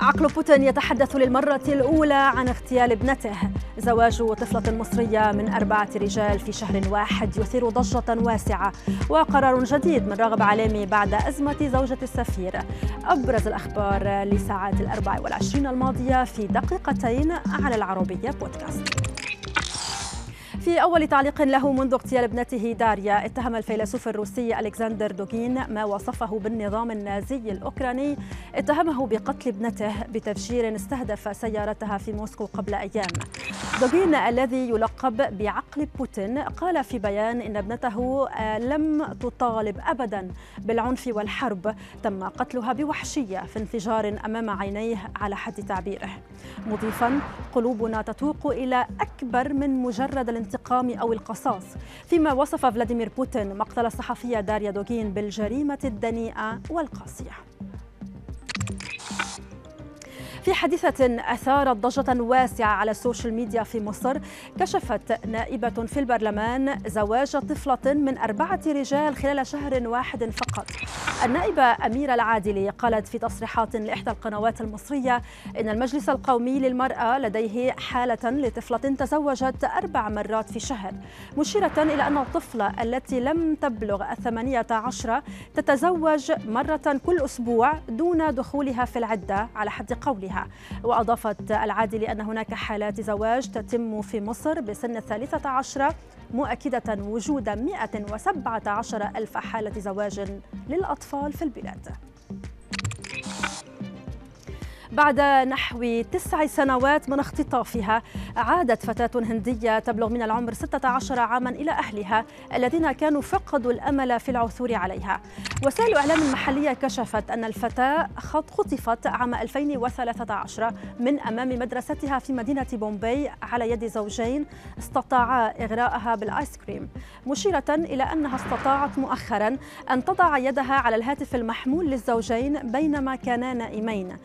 عقل بوتين يتحدث للمرة الأولى عن اغتيال ابنته. زواج طفلة مصرية من أربعة رجال في شهر واحد يثير ضجة واسعة وقرار جديد من راغب علامي بعد أزمة زوجة السفير. أبرز الأخبار لساعات الأربع والعشرين الماضية في دقيقتين على العربية بودكاست. في أول تعليق له منذ اغتيال ابنته داريا اتهم الفيلسوف الروسي ألكسندر دوغين ما وصفه بالنظام النازي الأوكراني. اتهمه بقتل ابنته بتفجير استهدف سيارتها في موسكو قبل أيام. دوغين الذي يلقب بعقل بوتين قال في بيان إن ابنته آه، لم تطالب أبدا بالعنف والحرب. تم قتلها بوحشية في انفجار أمام عينيه على حد تعبيره. مضيفا قلوبنا تتوق إلى أكبر من مجرد الانتقام الانتقام أو القصاص. فيما وصف فلاديمير بوتين مقتل الصحفية داريا دوغين بالجريمة الدنيئة والقاسية في حادثة أثارت ضجة واسعة على السوشيال ميديا في مصر كشفت نائبة في البرلمان زواج طفلة من أربعة رجال خلال شهر واحد فقط. النائبة أميرة العادلي قالت في تصريحات لإحدى القنوات المصرية إن المجلس القومي للمرأة لديه حالة لطفلة تزوجت أربع مرات في شهر مشيرة إلى أن الطفلة التي لم تبلغ الثمانية عشر تتزوج مرة كل أسبوع دون دخولها في العدة على حد قولها. وأضافت العادلي أن هناك حالات زواج تتم في مصر بسن الثالثة عشرة مؤكدة وجود 117 ألف حالة زواج للأطفال في البلاد. بعد نحو تسع سنوات من اختطافها عادت فتاة هندية تبلغ من العمر 16 عاما إلى أهلها الذين كانوا فقدوا الأمل في العثور عليها. وسائل الإعلام المحلية كشفت أن الفتاة خطفت عام 2013 من أمام مدرستها في مدينة بومبي على يد زوجين استطاعا إغراءها بالآيس كريم. مشيرة إلى أنها استطاعت مؤخرا أن تضع يدها على الهاتف المحمول للزوجين بينما كانا نائمين.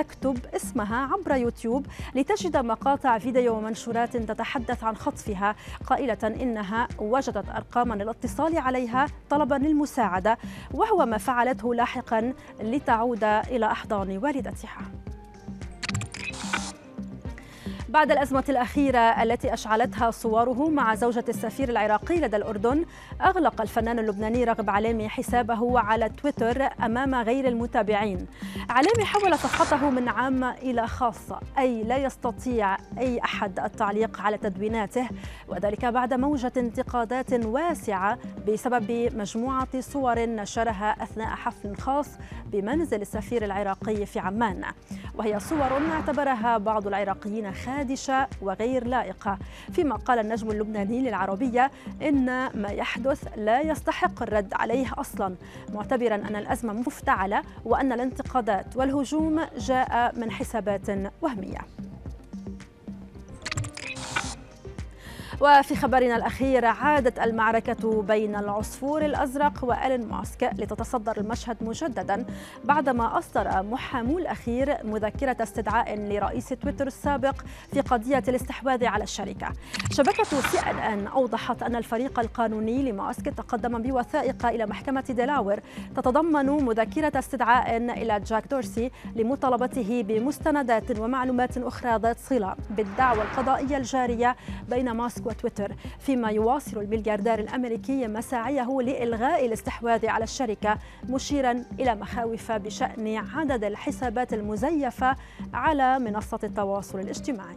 وتكتب اسمها عبر يوتيوب لتجد مقاطع فيديو ومنشورات تتحدث عن خطفها. قائلة إنها وجدت أرقاما للاتصال عليها طلبا للمساعدة وهو ما فعلته لاحقا لتعود إلى أحضان والدتها. بعد الأزمة الأخيرة التي أشعلتها صوره مع زوجة السفير العراقي لدى الأردن أغلق الفنان اللبناني رغب علامي حسابه على تويتر أمام غير المتابعين. علامي حول صفحته من عامة إلى خاصة أي لا يستطيع أي أحد التعليق على تدويناته وذلك بعد موجة انتقادات واسعة بسبب مجموعة صور نشرها أثناء حفل خاص بمنزل السفير العراقي في عمان. وهي صور اعتبرها بعض العراقيين خارج خادشة وغير لائقة. فيما قال النجم اللبناني للعربية إن ما يحدث لا يستحق الرد عليه أصلا معتبرا أن الأزمة مفتعلة وأن الانتقادات والهجوم جاء من حسابات وهمية. وفي خبرنا الأخير عادت المعركة بين العصفور الأزرق وإيلون ماسك لتتصدر المشهد مجددا بعدما أصدر محامو الأخير مذكرة استدعاء لرئيس تويتر السابق في قضية الاستحواذ على الشركة. شبكة سي إن إن أوضحت أن الفريق القانوني لماسك تقدم بوثائق إلى محكمة دلاور تتضمن مذكرة استدعاء إلى جاك دورسي لمطالبته بمستندات ومعلومات أخرى ذات صلة بالدعوى القضائية الجارية بين ماسك وتويتر فيما يواصل الملياردير الأمريكي مساعيه لإلغاء الاستحواذ على الشركة مشيرا إلى مخاوف بشأن عدد الحسابات المزيفة على منصة التواصل الاجتماعي.